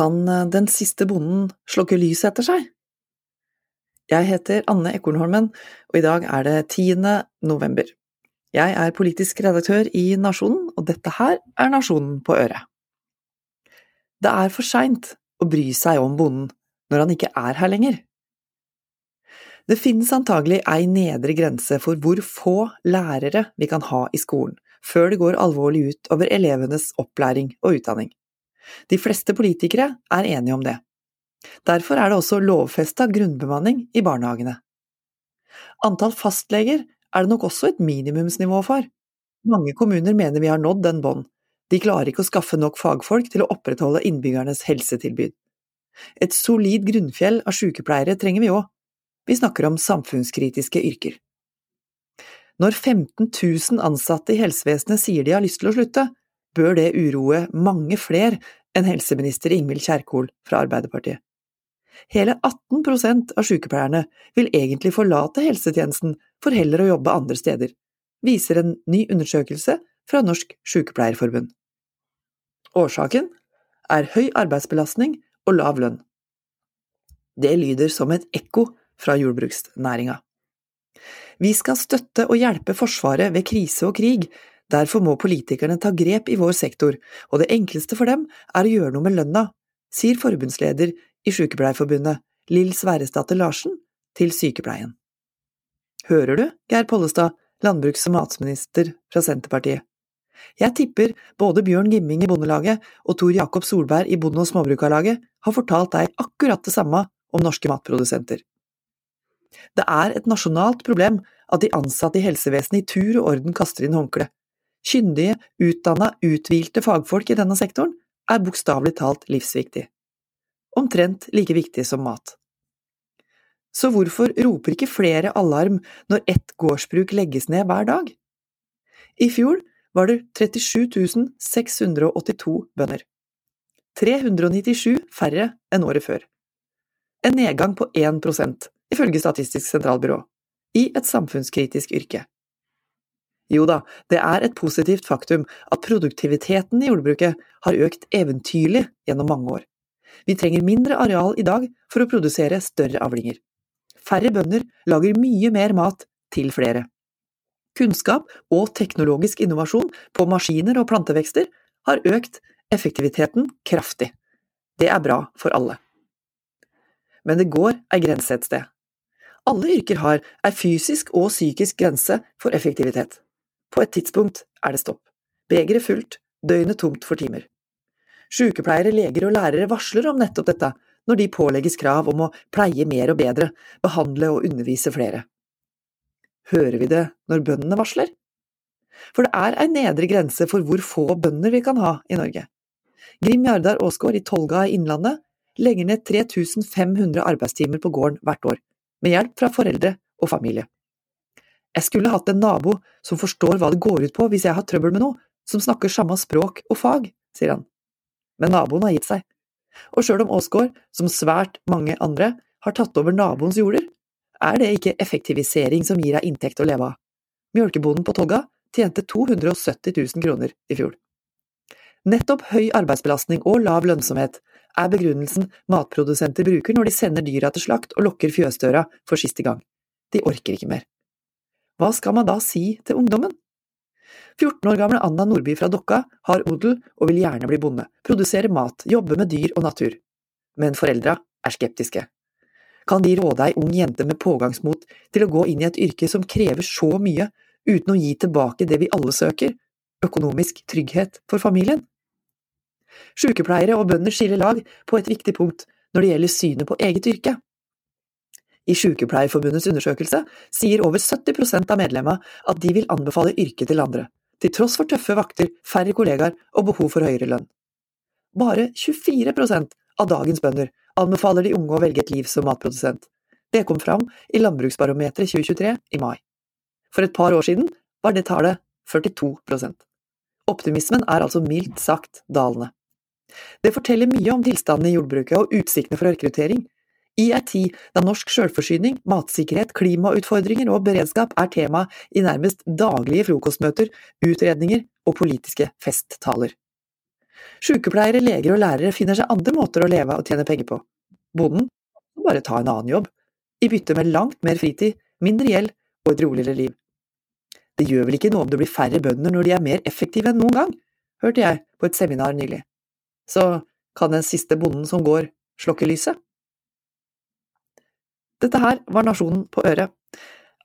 Kan eh, den siste bonden slukke lyset etter seg? Jeg heter Anne Ekornholmen, og i dag er det 10. november. Jeg er politisk redaktør i Nasjonen, og dette her er Nasjonen på øret. Det er for seint å bry seg om bonden når han ikke er her lenger. Det finnes antagelig ei nedre grense for hvor få lærere vi kan ha i skolen, før det går alvorlig ut over elevenes opplæring og utdanning. De fleste politikere er enige om det. Derfor er det også lovfesta grunnbemanning i barnehagene. Antall fastleger er det nok også et minimumsnivå for. Mange kommuner mener vi har nådd den bånd. De klarer ikke å skaffe nok fagfolk til å opprettholde innbyggernes helsetilbud. Et solid grunnfjell av sykepleiere trenger vi òg. Vi snakker om samfunnskritiske yrker. Når 15 000 ansatte i helsevesenet sier de har lyst til å slutte, bør det uroe mange flere enn helseminister Ingvild Kjerkol fra Arbeiderpartiet. Hele 18% av sykepleierne vil egentlig forlate helsetjenesten for heller å jobbe andre steder, viser en ny undersøkelse fra Norsk Sykepleierforbund. Årsaken er høy arbeidsbelastning og lav lønn. Det lyder som et ekko fra jordbruksnæringa. Vi skal støtte og hjelpe Forsvaret ved krise og krig, Derfor må politikerne ta grep i vår sektor, og det enkleste for dem er å gjøre noe med lønna, sier forbundsleder i Sykepleierforbundet, Lill Sverresdatter Larsen, til Sykepleien. Hører du, Geir Pollestad, landbruks- og matminister fra Senterpartiet? Jeg tipper både Bjørn Gimming i Bondelaget og Tor Jakob Solberg i Bonde- og Småbrukarlaget har fortalt deg akkurat det samme om norske matprodusenter. Det er et nasjonalt problem at de ansatte i helsevesenet i tur og orden kaster inn håndkle. Kyndige, utdanna, uthvilte fagfolk i denne sektoren er bokstavelig talt livsviktig. Omtrent like viktig som mat. Så hvorfor roper ikke flere alarm når ett gårdsbruk legges ned hver dag? I fjor var det 37 682 bønder. 397 færre enn året før. En nedgang på 1% ifølge Statistisk sentralbyrå, i et samfunnskritisk yrke. Jo da, det er et positivt faktum at produktiviteten i jordbruket har økt eventyrlig gjennom mange år. Vi trenger mindre areal i dag for å produsere større avlinger. Færre bønder lager mye mer mat til flere. Kunnskap og teknologisk innovasjon på maskiner og plantevekster har økt effektiviteten kraftig. Det er bra for alle. Men det går ei grense et sted. Alle yrker har ei fysisk og psykisk grense for effektivitet. På et tidspunkt er det stopp. Begeret fullt, døgnet tomt for timer. Sykepleiere, leger og lærere varsler om nettopp dette når de pålegges krav om å pleie mer og bedre, behandle og undervise flere. Hører vi det når bøndene varsler? For det er ei nedre grense for hvor få bønder vi kan ha i Norge. Grim Jardar Aasgaard i Tolga i Innlandet legger ned 3500 arbeidstimer på gården hvert år, med hjelp fra foreldre og familie. Jeg skulle hatt en nabo som forstår hva det går ut på hvis jeg har trøbbel med noe, som snakker samme språk og fag, sier han. Men naboen har gitt seg. Og sjøl om Aasgaard, som svært mange andre, har tatt over naboens jorder, er det ikke effektivisering som gir deg inntekt å leve av. Mjølkebonden på Togga tjente 270 000 kroner i fjor. Nettopp høy arbeidsbelastning og lav lønnsomhet er begrunnelsen matprodusenter bruker når de sender dyra til slakt og lukker fjøsdøra for siste gang. De orker ikke mer. Hva skal man da si til ungdommen? 14 år gamle Anna Nordby fra Dokka har odel og vil gjerne bli bonde, produsere mat, jobbe med dyr og natur. Men foreldra er skeptiske. Kan de råde ei ung jente med pågangsmot til å gå inn i et yrke som krever så mye, uten å gi tilbake det vi alle søker – økonomisk trygghet for familien? Sykepleiere og bønder skiller lag på et viktig punkt når det gjelder synet på eget yrke. I Sykepleierforbundets undersøkelse sier over 70% av medlemmene at de vil anbefale yrket til andre, til tross for tøffe vakter, færre kollegaer og behov for høyere lønn. Bare 24% av dagens bønder anbefaler de unge å velge et liv som matprodusent. Det kom fram i Landbruksbarometeret 2023 i mai. For et par år siden var det tallet 42% Optimismen er altså mildt sagt dalende. Det forteller mye om tilstanden i jordbruket og utsiktene for rekruttering, i ei tid da norsk selvforsyning, matsikkerhet, klimautfordringer og beredskap er tema i nærmest daglige frokostmøter, utredninger og politiske festtaler. Sykepleiere, leger og lærere finner seg andre måter å leve og tjene penger på. Bonden må bare ta en annen jobb, i bytte med langt mer fritid, mindre gjeld og et roligere liv. Det gjør vel ikke noe om det blir færre bønder når de er mer effektive enn noen gang, hørte jeg på et seminar nylig. Så kan den siste bonden som går, slokke lyset? Dette her var Nasjonen på øret.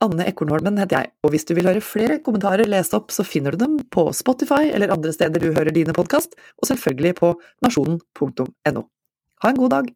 Anne Ekornholmen heter jeg, og hvis du vil høre flere kommentarer lest opp, så finner du dem på Spotify eller andre steder du hører dine podkast, og selvfølgelig på nasjonen.no. Ha en god dag!